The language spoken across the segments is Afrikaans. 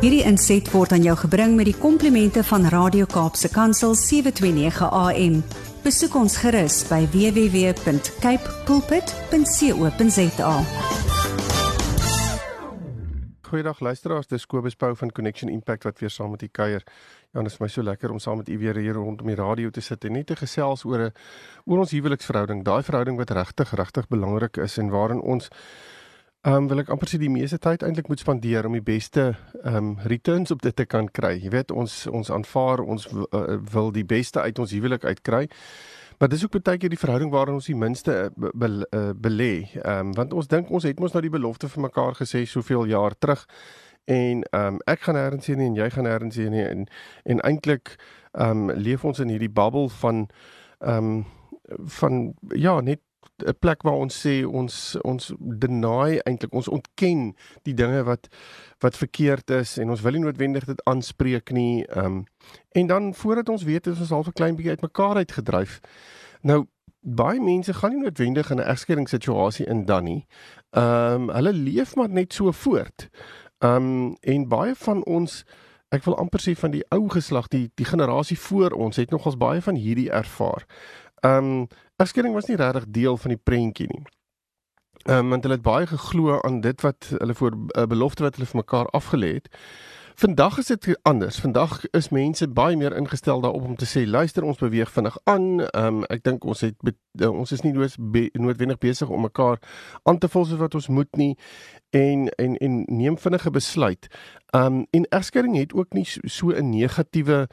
Hierdie inset word aan jou gebring met die komplimente van Radio Kaapse Kansel 729 AM. Besoek ons gerus by www.cape pulpit.co.za. Goeiedag luisteraars, dis Kobus Pau van Connection Impact wat weer saam met u kuier. Ja, dit is my so lekker om saam met u weer hier rondom die radio te sit en net te gesels oor 'n oor ons huweliksverhouding, daai verhouding wat regtig regtig belangrik is en waarin ons Ehm um, wil ek amper sê die meeste tyd eintlik moet spandeer om die beste ehm um, returns op dit te kan kry. Jy weet ons ons aanvaar ons uh, wil die beste uit ons huwelik uitkry. Maar dis ook baie keer die verhouding waarin ons die minste uh, be, be, uh, belê. Ehm um, want ons dink ons het mos nou die belofte vir mekaar gesê soveel jaar terug en ehm um, ek gaan nêrens heen en jy gaan nêrens heen en en eintlik ehm um, leef ons in hierdie bubbel van ehm um, van ja net 'n plek waar ons sê ons ons deny eintlik ons ontken die dinge wat wat verkeerd is en ons wil nie noodwendig dit aanspreek nie. Ehm um, en dan voordat ons weet is ons half 'n klein bietjie uitmekaar uitgedryf. Nou baie mense gaan nie noodwendig in 'n egskeidingssituasie in dan nie. Ehm um, hulle leef maar net so voort. Ehm um, en baie van ons ek wil amper sê van die ou geslag, die die generasie voor ons het nogals baie van hierdie ervaar. Ehm um, egskeiding was nie regtig deel van die prentjie nie. Ehm um, want hulle het baie geglo aan dit wat hulle voor 'n uh, belofte wat hulle vir mekaar afgelê het. Vandag is dit anders. Vandag is mense baie meer ingestel daarop om te sê luister ons beweeg vinnig aan. Ehm um, ek dink ons het be, uh, ons is nie nood, be, noodwendig besig om mekaar aan te val soos wat ons moet nie en en en neem vinnige besluit. Ehm um, en egskeiding het ook nie so 'n negatiewe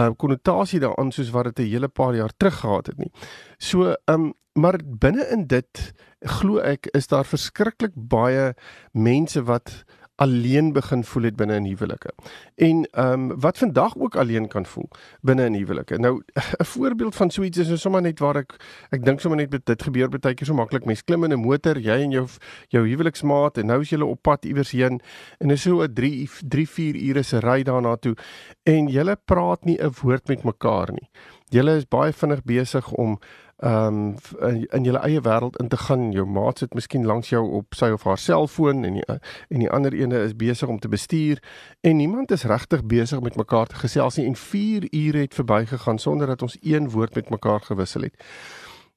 uh, konnotasie daaraan soos wat dit 'n hele paar jaar terug gehad het nie. So, um, maar binne in dit glo ek is daar verskriklik baie mense wat alleen begin voel het binne in huwelike. En ehm um, wat vandag ook alleen kan voel binne in huwelike. Nou 'n voorbeeld van so iets is nou sommer net waar ek ek dink sommer net dit gebeur baie keer so maklik. Mens klim in 'n motor, jy en jou jou huweliksmaat en nou is julle op pad iewers heen en is so 'n 3 3 4 ure se ry daarna toe en julle praat nie 'n woord met mekaar nie. Julle is baie vinnig besig om ehm um, in, jou eie wêreld in te gaan. Jou maat sit miskien langs jou op sy of haar selfoon en die, en die ander ene is besig om te bestuur en niemand is regtig besig met mekaar te gesels nie en 4 ure het verbygegaan sonder dat ons een woord met mekaar gewissel het.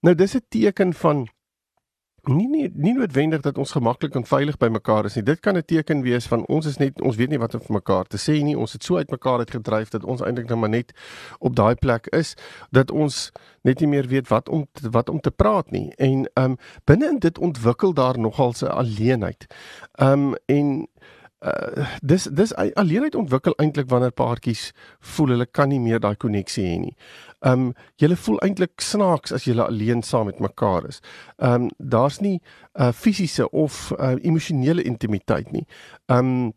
Nou dis 'n teken van nie nie nie noodwendig dat ons gemaklik en veilig by mekaar is nie. Dit kan 'n teken wees van ons is net ons weet nie wat om vir mekaar te sê nie. Ons het so uit mekaar uitgedryf dat ons eintlik nou maar net op daai plek is dat ons net nie meer weet wat om wat om te praat nie. En ehm um, binne in dit ontwikkel daar nogal 'n alleenheid. Ehm um, en uh, dis dis alleenheid ontwikkel eintlik wanneer paartjies voel hulle kan nie meer daai koneksie hê nie. Ehm um, julle voel eintlik snaaks as julle alleen saam met mekaar is. Ehm um, daar's nie 'n uh, fisiese of uh, emosionele intimiteit nie. Ehm um,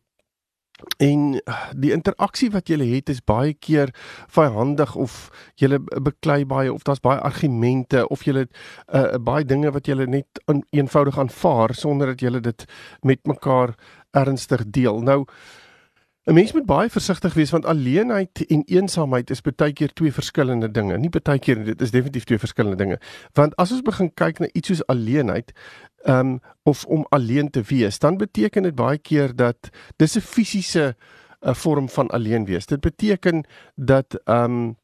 en die interaksie wat julle het is baie keer vyhandig of julle beklei baie of daar's baie argumente of julle uh, baie dinge wat julle net eenvoudig aanvaar sonder dat julle dit met mekaar ernstig deel. Nou 'n mens moet baie versigtig wees want alleenheid en eensaamheid is baie keer twee verskillende dinge. Nie baie keer dit is definitief twee verskillende dinge. Want as ons begin kyk na iets soos alleenheid, ehm um, of om alleen te wees, dan beteken dit baie keer dat dis 'n fisiese 'n uh, vorm van alleen wees. Dit beteken dat ehm um,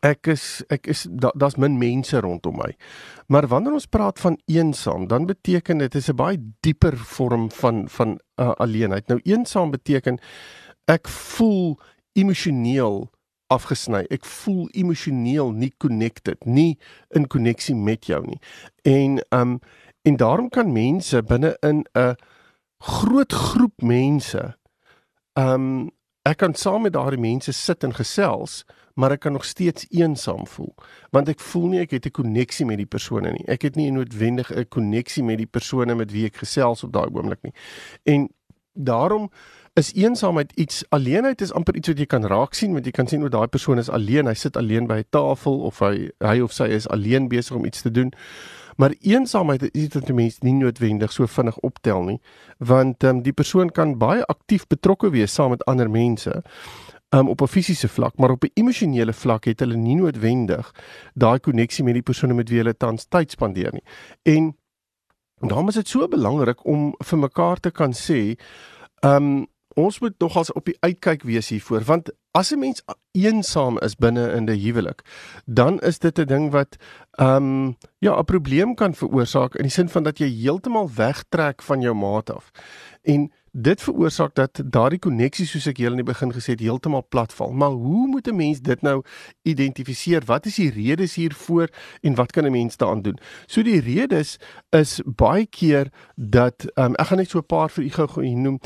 ek is ek is daar's da min mense rondom my. Maar wanneer ons praat van eensaam, dan beteken dit is 'n baie dieper vorm van van uh, alleenheid. Nou eensaam beteken ek voel emosioneel afgesny. Ek voel emosioneel nie connected, nie in koneksie met jou nie. En um en daarom kan mense binne in 'n groot groep mense um ek kan saam met daardie mense sit en gesels, maar ek kan nog steeds eensaam voel want ek voel nie ek het 'n koneksie met die persone nie. Ek het nie noodwendig 'n koneksie met die persone met wie ek gesels op daai oomblik nie. En daarom is eensaamheid iets alleenheid is amper iets wat jy kan raak sien want jy kan sien hoe daai persoon is alleen, hy sit alleen by 'n tafel of hy hy of sy is alleen besig om iets te doen. Maar eensaamheid is iets wat mense nie noodwendig so vinnig optel nie, want ehm um, die persoon kan baie aktief betrokke wees saam met ander mense um, op 'n fisiese vlak, maar op 'n emosionele vlak het hulle nie noodwendig daai koneksie met die persone met wie hulle tans tyd spandeer nie. En daarom is dit so belangrik om vir mekaar te kan sê, ehm um, ons moet nogals op die uitkyk wees hiervoor want as 'n mens eensaam is binne in 'n huwelik, dan is dit 'n ding wat ehm um, ja, 'n probleem kan veroorsaak in die sin van dat jy heeltemal wegtrek van jou maat af. En dit veroorsaak dat daardie koneksie soos ek heel in die begin gesê het heeltemal platval. Maar hoe moet 'n mens dit nou identifiseer? Wat is die redes hiervoor en wat kan 'n mens daaraan doen? So die redes is baie keer dat um, ek gaan net so 'n paar vir u gou noem.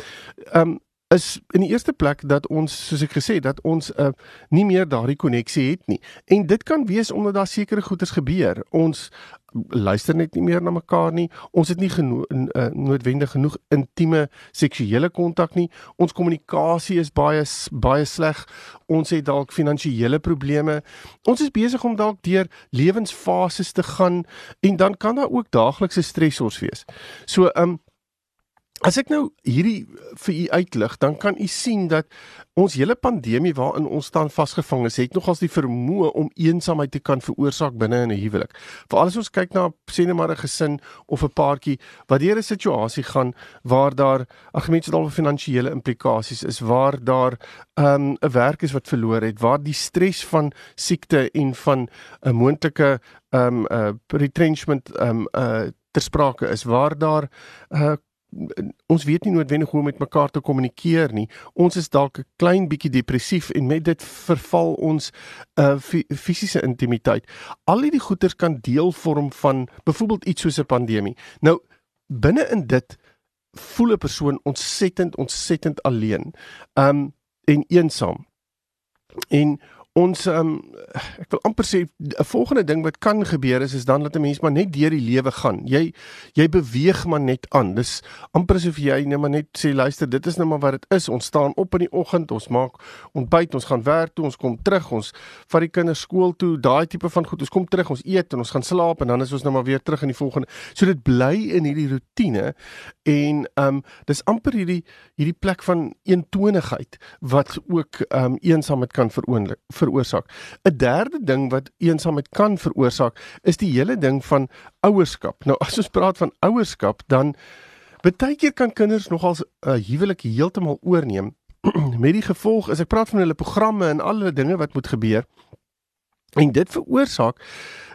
Ehm um, is in die eerste plek dat ons soos ek gesê dat ons uh, nie meer daardie koneksie het nie. En dit kan wees omdat daar sekere goeders gebeur. Ons luister net nie meer na mekaar nie. Ons het nie geno uh, noodwendig genoeg intieme seksuele kontak nie. Ons kommunikasie is baie baie sleg. Ons het dalk finansiële probleme. Ons is besig om dalk deur lewensfases te gaan en dan kan daar ook daaglikse stresors wees. So, ehm um, As ek nou hierdie vir u uitlig, dan kan u sien dat ons hele pandemie waarin ons staan vasgevang is, het nogals die vermoë om eensaamheid te kan veroorsaak binne in 'n huwelik. Veral as ons kyk na sê net maar 'n gesin of 'n paartjie wat deur 'n situasie gaan waar daar ag mense dalk finansiële implikasies is, waar daar ehm, 'n um, werk is wat verloor het, waar die stres van siekte en van 'n moontlike ehm um, uh, retrenchment ehm um, uh ter sprake is waar daar uh, ons weet nie noodwendig hoe om met mekaar te kommunikeer nie. Ons is dalk 'n klein bietjie depressief en met dit verval ons uh, fisiese intimiteit. Al hierdie goeters kan deel vorm van byvoorbeeld iets soos 'n pandemie. Nou binne in dit voel 'n persoon ontsettend ontsettend alleen. Um en eensaam. En ons um, ek wil amper sê 'n volgende ding wat kan gebeur is is dan dat 'n mens maar net deur die lewe gaan. Jy jy beweeg maar net aan. Dis amper asof jy net maar net sê luister, dit is nou maar wat dit is. Ons staan op in die oggend, ons maak ontbyt, ons gaan werk toe, ons kom terug, ons vat die kinders skool toe, daai tipe van goed. Ons kom terug, ons eet en ons gaan slaap en dan is ons nou maar weer terug in die volgende. So dit bly in hierdie rotine en ehm um, dis amper hierdie hierdie plek van eentonigheid wat ook ehm um, eensaamheid kan veroorsaak veroorsaak. 'n Derde ding wat eensaamheid kan veroorsaak, is die hele ding van ouerskap. Nou as ons praat van ouerskap, dan baie keer kan kinders nogal 'n uh, huwelik heeltemal oorneem met die gevolg is ek praat van hulle programme en al hulle dinge wat moet gebeur. En dit veroorsaak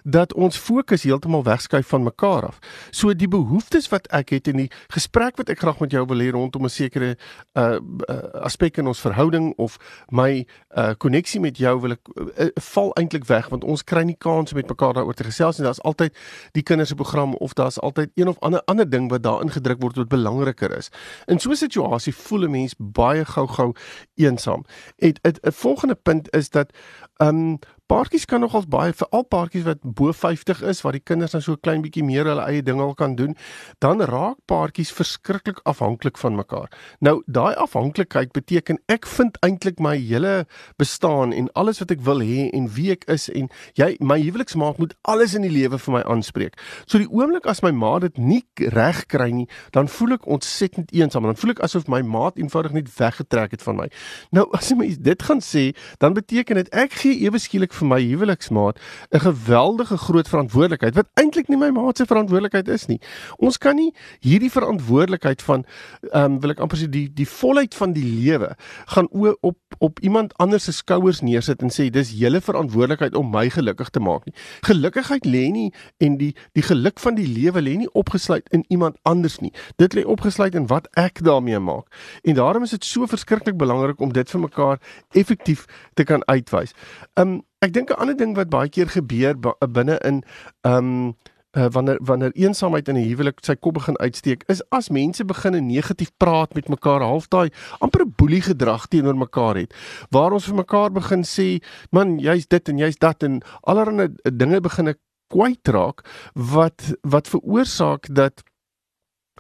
dat ons fokus heeltemal wegskuif van mekaar af. So die behoeftes wat ek het in die gesprek wat ek graag met jou wil hê rondom 'n sekere uh, uh aspek in ons verhouding of my uh koneksie met jou wil ek uh, val eintlik weg want ons kry nie kans om met mekaar daaroor te gesels nie. Daar's altyd die kinders se program of daar's altyd een of ander ander ding wat daarin gedruk word wat belangriker is. In so 'n situasie voel 'n mens baie gou-gou eensaam. En 'n volgende punt is dat um paartjies kan nogals baie vir al paartjies wat bo 50 is waar die kinders dan so klein bietjie meer hulle eie dinge al kan doen, dan raak paartjies verskriklik afhanklik van mekaar. Nou daai afhanklikheid beteken ek vind eintlik my hele bestaan en alles wat ek wil hê en wie ek is en jy my huweliksmaat moet alles in die lewe vir my aanspreek. So die oomblik as my maat dit nie reg kry nie, dan voel ek ontsettend eensaam. Dan voel ek asof my maat eenvoudig net weggetrek het van my. Nou as jy my dit gaan sê, dan beteken dit ek gee ewe skielik vir my huweliksmaat 'n geweldige groot verantwoordelikheid wat eintlik nie my maat se verantwoordelikheid is nie. Ons kan nie hierdie verantwoordelikheid van ehm um, wil ek amper sê die die volheid van die lewe gaan op op iemand anders se skouers neersit en sê dis julle verantwoordelikheid om my gelukkig te maak nie. Gelukkigheid lê nie en die die geluk van die lewe lê nie opgesluit in iemand anders nie. Dit lê opgesluit in wat ek daarmee maak. En daarom is dit so verskriklik belangrik om dit vir mekaar effektief te kan uitwys. Um ek dink 'n ander ding wat baie keer gebeur binne in um uh, wanneer wanneer eensaamheid in 'n huwelik sy kop begin uitsteek, is as mense begin negatief praat met mekaar, half daai amper 'n boelie gedrag teenoor mekaar het, waar ons vir mekaar begin sê, man, jy's dit en jy's dat en allerlei dinge begin kwyt raak wat wat veroorsaak dat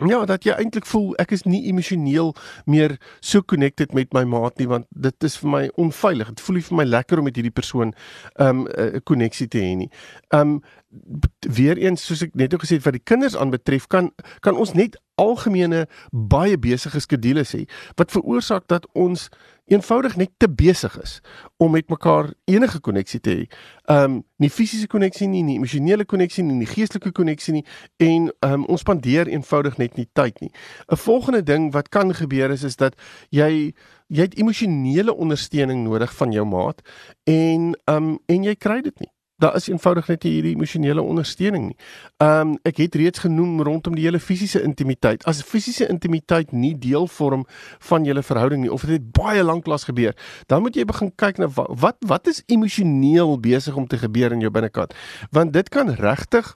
Ja, dat jy eintlik voel ek is nie emosioneel meer so connected met my maat nie want dit is vir my onveilig. Dit voel nie vir my lekker om met hierdie persoon um 'n koneksie te hê nie. Um weer eens soos ek net ook gesê het wat die kinders aanbetref kan kan ons net algemene baie besige skedules hê wat veroorsaak dat ons eenvoudig net te besig is om met mekaar enige koneksie te hê. Um nie fisiese koneksie nie, nie emosionele koneksie nie, nie geestelike koneksie nie en um ons spandeer eenvoudig net nie tyd nie. 'n Volgende ding wat kan gebeur is is dat jy jy het emosionele ondersteuning nodig van jou maat en um en jy kry dit nie daar is eenvoudig net nie hierdie emosionele ondersteuning nie. Ehm um, ek het reeds genoem rondom die hele fisiese intimiteit. As fisiese intimiteit nie deel vorm van julle verhouding nie of dit baie lank lank gebeur, dan moet jy begin kyk na wat wat is emosioneel besig om te gebeur in jou binnekant. Want dit kan regtig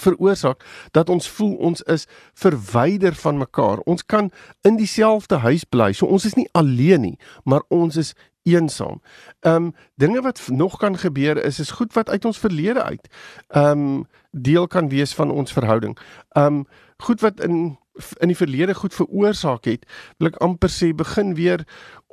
veroorsaak dat ons voel ons is verwyder van mekaar. Ons kan in dieselfde huis bly. So ons is nie alleen nie, maar ons is eensaam. Ehm um, dinge wat nog kan gebeur is is goed wat uit ons verlede uit ehm um, deel kan wees van ons verhouding. Um, goed wat in in die verlede goed veroorsaak het, wil ek amper sê begin weer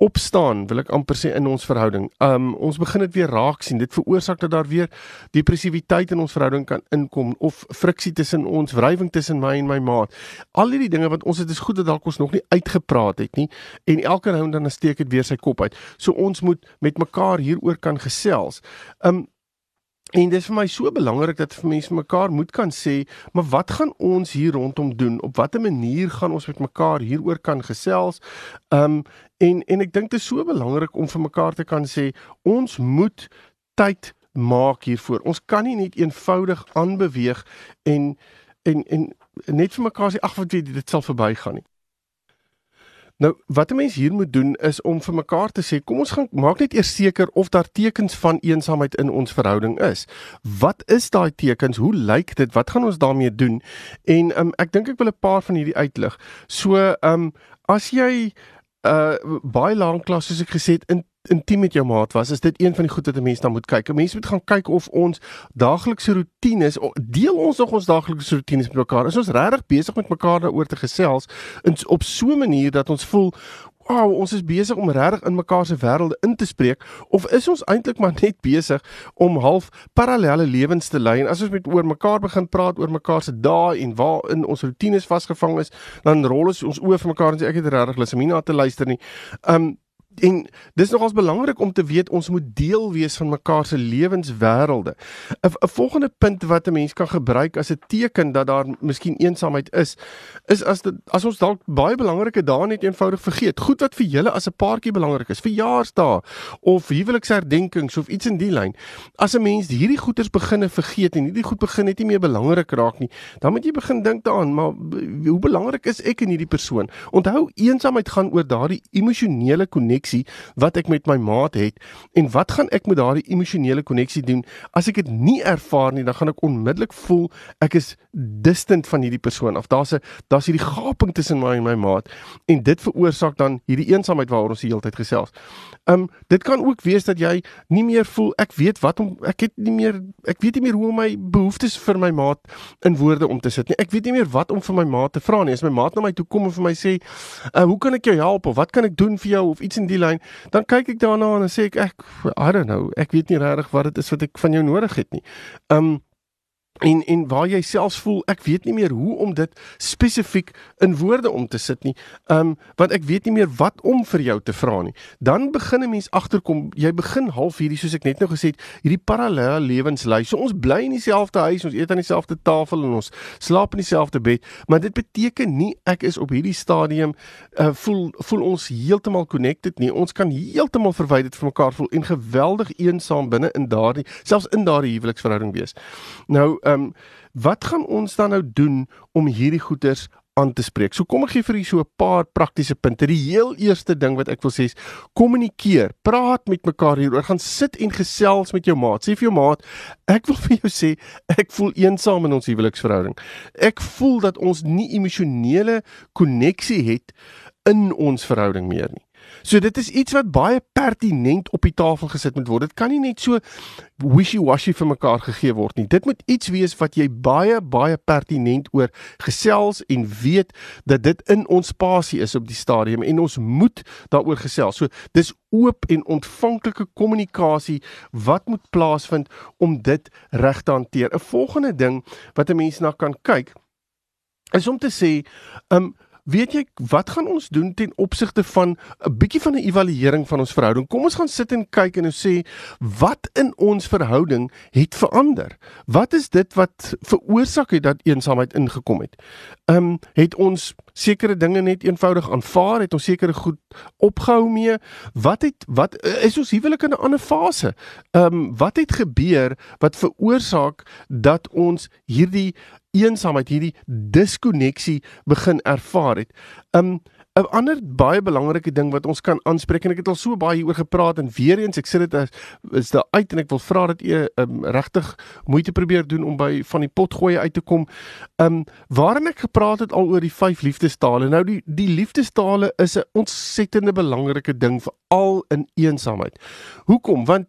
opstaan, wil ek amper sê in ons verhouding. Um ons begin dit weer raak sien. Dit veroorsaak dat daar weer depressiwiteit in ons verhouding kan inkom of friksie tussen ons, wrywing tussen my en my maat. Al hierdie dinge wat ons het is goed dat dalk ons nog nie uitgepraat het nie en elke nou en dan steek dit weer sy kop uit. So ons moet met mekaar hieroor kan gesels. Um En dit is vir my so belangrik dat vir mense mekaar moet kan sê, maar wat gaan ons hier rondom doen? Op watter manier gaan ons met mekaar hieroor kan gesels? Um en en ek dink dit is so belangrik om vir mekaar te kan sê, ons moet tyd maak hiervoor. Ons kan nie net eenvoudig aanbeweeg en en en net vir mekaar sê ag wat weet dit sal verbygaan nie. Nou, wat 'n mens hier moet doen is om vir mekaar te sê, kom ons gaan maak net eers seker of daar tekens van eensaamheid in ons verhouding is. Wat is daai tekens? Hoe lyk dit? Wat gaan ons daarmee doen? En um, ek dink ek wil 'n paar van hierdie uitlig. So, ehm um, as jy uh baie lank klas soos ek gesê het in intiem met jou maat was, is dit een van die goed wat 'n mens dan moet kyk. 'n Mens moet gaan kyk of ons daaglikse roetines deel ons nog ons daaglikse roetines met mekaar. Is ons regtig besig met mekaar daaroor te gesels in op so 'n manier dat ons voel Wow, ons is besig om regtig in mekaar se wêrelde in te spreek of is ons eintlik maar net besig om half parallelle lewens te lei en as ons met oor mekaar begin praat oor mekaar se dae en waar in ons roetines vasgevang is dan rol ons ons oë vir mekaar en sê ek het regtig lus om hierna te luister nie. Um en dis nogals belangrik om te weet ons moet deel wees van mekaar se lewenswêrelde. 'n volgende punt wat 'n mens kan gebruik as 'n teken dat daar miskien eensaamheid is, is as dit as ons dalk baie belangrike dae net eenvoudig vergeet. Goed wat vir julle as 'n paartjie belangrik is, verjaarsdae of huweliksherdenkings of iets in die lyn. As 'n mens hierdie goeders beginne vergeet en hierdie goed begin net nie meer belangrik raak nie, dan moet jy begin dink daaraan, maar hoe belangrik is ek in hierdie persoon? Onthou, eensaamheid gaan oor daardie emosionele koneksie koneksie wat ek met my maat het en wat gaan ek met daardie emosionele koneksie doen as ek dit nie ervaar nie dan gaan ek onmiddellik voel ek is distant van hierdie persoon of daar's 'n daar's hierdie gaping tussen my en my maat en dit veroorsaak dan hierdie eensaamheid waaroor ons die hele tyd gesels. Um dit kan ook wees dat jy nie meer voel ek weet wat om ek het nie meer ek weet nie meer hoe om my behoeftes vir my maat in woorde om te sit nie. Ek weet nie meer wat om vir my maat te vra nie. As my maat na my toe kom en vir my sê, uh, "Hoe kan ek jou help?" of "Wat kan ek doen vir jou?" of iets in die lyn, dan kyk ek daarna en dan sê ek ek I don't know, ek weet nie regtig wat dit is wat ek van jou nodig het nie. Um en en waar jy selfs voel ek weet nie meer hoe om dit spesifiek in woorde om te sit nie. Um want ek weet nie meer wat om vir jou te vra nie. Dan begin 'n mens agterkom, jy begin half hierdie soos ek net nou gesê het, hierdie parallelle lewenslei. So ons bly in dieselfde huis, ons eet aan dieselfde tafel en ons slaap in dieselfde bed, maar dit beteken nie ek is op hierdie stadium uh voel voel ons heeltemal connected nie. Ons kan heeltemal verwyderd van mekaar voel en geweldig eensaam binne in daardie selfs in daardie huweliksverhouding wees. Nou ehm um, wat gaan ons dan nou doen om hierdie goeters aan te spreek. So kom ek gee vir u so 'n paar praktiese punte. Die heel eerste ding wat ek wil sê is kommunikeer. Praat met mekaar hieroor. Gaan sit en gesels met jou maat. Sê vir jou maat, ek wil vir jou sê ek voel eensaam in ons huweliksverhouding. Ek voel dat ons nie emosionele koneksie het in ons verhouding meer nie. So dit is iets wat baie pertinent op die tafel gesit moet word. Dit kan nie net so wishy-washy vir mekaar gegee word nie. Dit moet iets wees wat jy baie baie pertinent oor gesels en weet dat dit in ons spasie is op die stadium en ons moet daaroor gesels. So dis oop en ontvanklike kommunikasie wat moet plaasvind om dit reg te hanteer. 'n Volgende ding wat 'n mens na kan kyk is om te sê, um weet jy wat gaan ons doen ten opsigte van 'n bietjie van 'n evaluering van ons verhouding? Kom ons gaan sit en kyk en ons sê wat in ons verhouding het verander? Wat is dit wat veroorsaak het dat eensaamheid ingekom het? Ehm um, het ons sekere dinge net eenvoudig aanvaar, het ons sekere goed opgehou mee? Wat het wat is ons huwelik in 'n ander fase? Ehm um, wat het gebeur wat veroorsaak dat ons hierdie eensaamheid, hierdie diskonneksie begin ervaar het. Um 'n ander baie belangrike ding wat ons kan aanspreek en ek het al so baie hieroor gepraat en weer eens ek sê dit is, is daar uit en ek wil vra dat jy um, regtig moeite probeer doen om by van die pot gooi uit te kom. Um waarin ek gepraat het al oor die vyf liefdestale. Nou die die liefdestale is 'n ontsettende belangrike ding vir al in eensaamheid. Hoekom? Want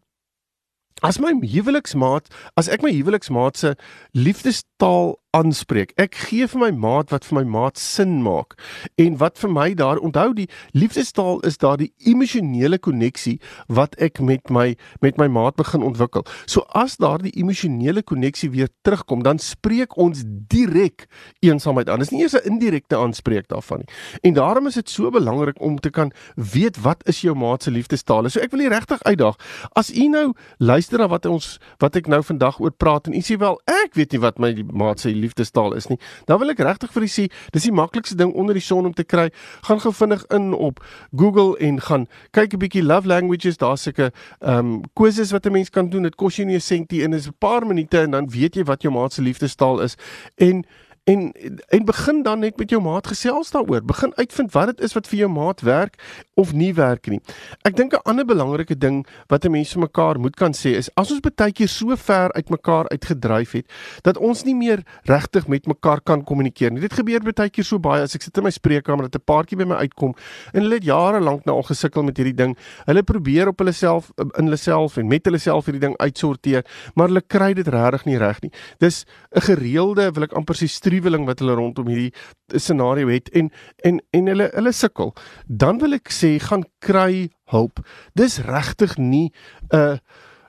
As my huweliksmaat, as ek my huweliksmaat se liefdestaal aanspreek. Ek gee vir my maat wat vir my maat sin maak en wat vir my daar onthou die liefdestaal is daar die emosionele koneksie wat ek met my met my maat begin ontwikkel. So as daar die emosionele koneksie weer terugkom, dan spreek ons direk eensaamheid aan. Dis nie eers 'n indirekte aanspreek daarvan nie. En daarom is dit so belangrik om te kan weet wat is jou maat se liefdestaal. So ek wil hier regtig uitdaag. As u nou luister na wat ons wat ek nou vandag oor praat en u sê wel ek weet nie wat my maat se liefdestaal is nie. Dan wil ek regtig vir u sê, dis die maklikste ding onder die son om te kry. Gaan gou vinnig in op Google en gaan kyk 'n bietjie love languages. Daar's sulke ehm um, quizzes wat 'n mens kan doen. Dit kos jou nie 'n sentie en is 'n paar minute en dan weet jy wat jou maat se liefdestaal is. En en en begin dan net met jou maat gesels daaroor. Begin uitvind wat dit is wat vir jou maat werk of nie werk nie. Ek dink 'n ander belangrike ding wat 'n mens vir mekaar moet kan sê is as ons baie keer so ver uit mekaar uitgedryf het dat ons nie meer regtig met mekaar kan kommunikeer nie. Dit gebeur baie keer so baie as ek sit in my spreekkamer dat 'n paartjie by my uitkom en hulle het jare lank nou al gesukkel met hierdie ding. Hulle probeer op hulle self in hulle self en met hulle self hierdie ding uitsorteer, maar hulle kry dit regtig nie reg nie. Dis 'n gereelde, wil ek amper sê struweling wat hulle rondom hierdie scenario het en en en hulle hulle sukkel. Dan wil ek sê gaan kry hulp. Dis regtig nie 'n uh,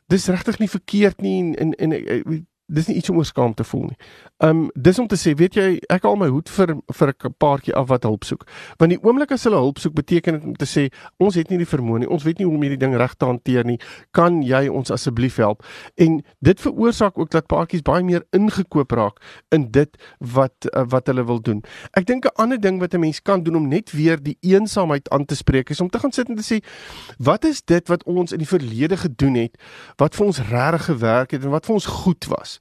dis regtig nie verkeerd nie en, en, en dis nie iets om oor skaam te voel nie. Um dis om te sê, weet jy, ek haal my hoed vir vir 'n paartjie af wat hulp soek. Want die oomblik as hulle hulp soek, beteken dit om te sê, ons het nie die vermoë nie, ons weet nie hoe om hierdie ding reg te hanteer nie. Kan jy ons asseblief help? En dit veroorsaak ook dat paartjies baie meer ingekoop raak in dit wat uh, wat hulle wil doen. Ek dink 'n ander ding wat 'n mens kan doen om net weer die eensaamheid aan te spreek is om te gaan sit en te sê, wat is dit wat ons in die verlede gedoen het wat vir ons regtig gewerk het en wat vir ons goed was?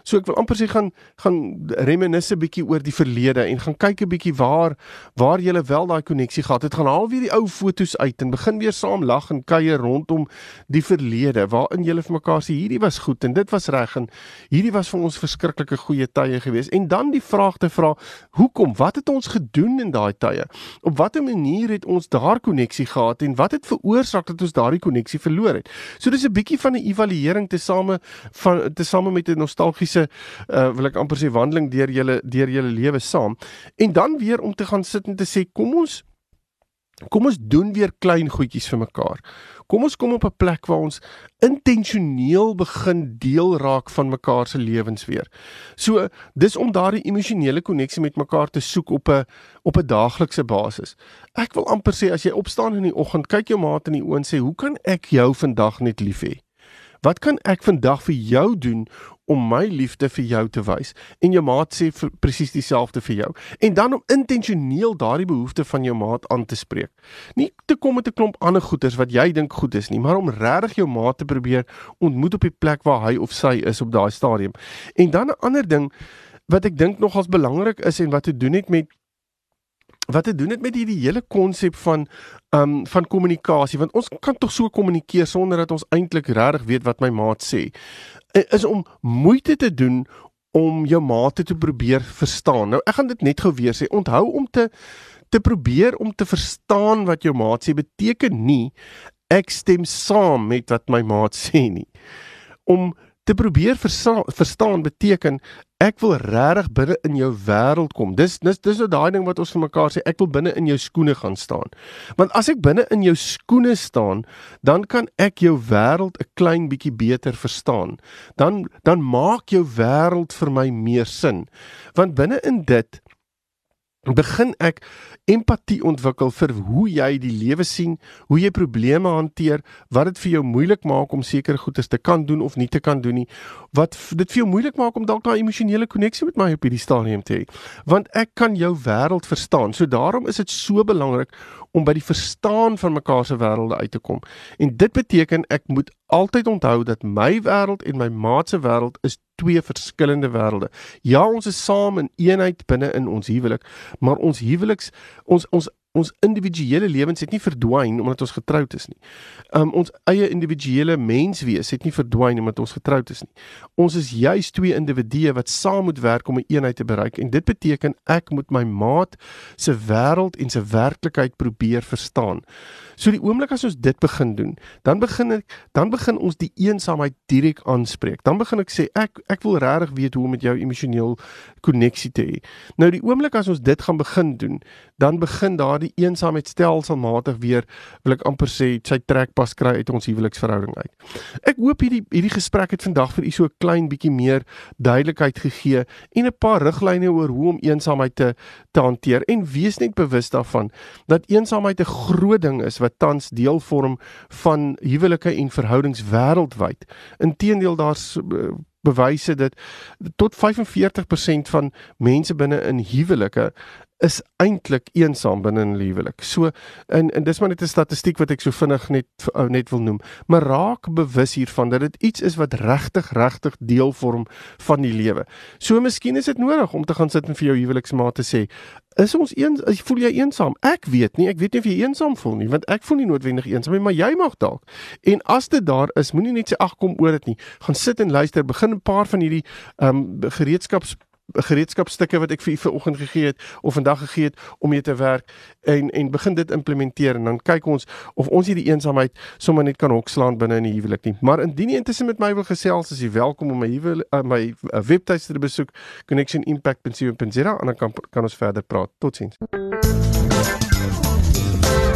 So ek wil amper sê gaan gaan reminisce 'n bietjie oor die verlede en gaan kyk 'n bietjie waar waar jy wel daai koneksie gehad het. Gaan haal weer die ou fotos uit en begin weer saam lag en kuier rondom die verlede waarin jy vir mekaar sê hierdie was goed en dit was reg en hierdie was vir ons verskriklike goeie tye gewees. En dan die vraag te vra, hoekom? Wat het ons gedoen in daai tye? Op watter manier het ons daar koneksie gehad en wat het veroorsaak dat ons daardie koneksie verloor het? So dis 'n bietjie van 'n evaluering te same van te same met 'n nostalgiese praktiese uh, wil ek amper sê wandeling deur julle deur julle lewe saam. En dan weer om te gaan sit en te sê kom ons kom ons doen weer klein goedjies vir mekaar. Kom ons kom op 'n plek waar ons intentioneel begin deel raak van mekaar se lewens weer. So dis om daardie emosionele koneksie met mekaar te soek op 'n op 'n daaglikse basis. Ek wil amper sê as jy opstaan in die oggend, kyk jou maat in die oë en sê, "Hoe kan ek jou vandag net lief hê?" Wat kan ek vandag vir jou doen om my liefde vir jou te wys? En jou maat sê presies dieselfde vir jou. En dan om intentioneel daardie behoefte van jou maat aan te spreek. Nie te kom met 'n klomp ander goeders wat jy dink goed is nie, maar om regtig jou maat te probeer ontmoet op die plek waar hy of sy is op daai stadium. En dan 'n ander ding wat ek dink nogals belangrik is en wat te doen het met wat te doen het met hierdie hele konsep van um van kommunikasie want ons kan tog so kommunikeer sonder dat ons eintlik regtig weet wat my maat sê is om moeite te doen om jou maat te probeer verstaan. Nou ek gaan dit net gou weer sê. Onthou om te te probeer om te verstaan wat jou maat sê beteken nie ek stem saam met wat my maat sê nie. Om te probeer verstaan beteken ek wil regtig binne in jou wêreld kom. Dis dis dis nou daai ding wat ons vir mekaar sê, ek wil binne in jou skoene gaan staan. Want as ek binne in jou skoene staan, dan kan ek jou wêreld 'n klein bietjie beter verstaan. Dan dan maak jou wêreld vir my meer sin. Want binne in dit begin ek empatie ontwikkel vir hoe jy die lewe sien, hoe jy probleme hanteer, wat dit vir jou moeilik maak om sekere goedes te kan doen of nie te kan doen nie. Wat dit vir jou moeilik maak om dalk daai emosionele koneksie met my op hierdie stadium te hê. Want ek kan jou wêreld verstaan. So daarom is dit so belangrik om by die verstaan van mekaar se wêrelde uit te kom. En dit beteken ek moet altyd onthou dat my wêreld en my maat se wêreld is twee verskillende wêrelde. Ja, ons is saam in eenheid binne in ons huwelik, maar ons huweliks ons ons ons individuele lewens het nie verdwyn omdat ons getroud is nie. Um ons eie individuele menswees het nie verdwyn omdat ons getroud is nie. Ons is juis twee individue wat saam moet werk om 'n een eenheid te bereik en dit beteken ek moet my maat se wêreld en se werklikheid probeer verstaan. So die oomblik as ons dit begin doen, dan begin ek dan begin ons die eensaamheid direk aanspreek. Dan begin ek sê ek ek wil regtig weet hoe om met jou emosioneel koneksie te hê. Nou die oomblik as ons dit gaan begin doen, dan begin daardie eensaamheid stelselmatig weer wil ek amper sê sy trekpas kry uit ons huweliksverhouding uit. Ek hoop hierdie hierdie gesprek het vandag vir u so 'n klein bietjie meer duidelikheid gegee en 'n paar riglyne oor hoe om eensaamheid te te hanteer en wees net bewus daarvan dat eensaamheid 'n groot ding is wat tans deel vorm van huwelike en verhoudings wêreldwyd. Inteendeel daar's eh, bewyse dat tot 45% van mense binne in huwelike is eintlik eensaam binne 'n huwelik. So en en dis maar net 'n statistiek wat ek so vinnig net uh, net wil noem. Maar raak bewus hiervan dat dit iets is wat regtig regtig deel vorm van die lewe. So miskien is dit nodig om te gaan sit en vir jou huweliksmaat te sê, is ons een voel jy eensaam? Ek weet nie, ek weet nie of jy eensaam voel nie, want ek voel nie noodwendig eensaam nie, maar jy mag dalk. En as dit daar is, moenie net sê ag kom oor dit nie. Gaan sit en luister, begin 'n paar van hierdie ehm um, gereedskaps gereedskapstukke wat ek vir u vanoggend gegee het of vandag gegee het om mee te werk en en begin dit implementeer en dan kyk ons of ons hierdie eensaamheid sommer net kan hokslaan binne in die huwelik nie. Maar indien jy intussen met my wil gesels, is jy welkom om my huwelik uh, my uh, webtuiste te besoek connectionimpact.co.za en dan kan kan ons verder praat. Totsiens.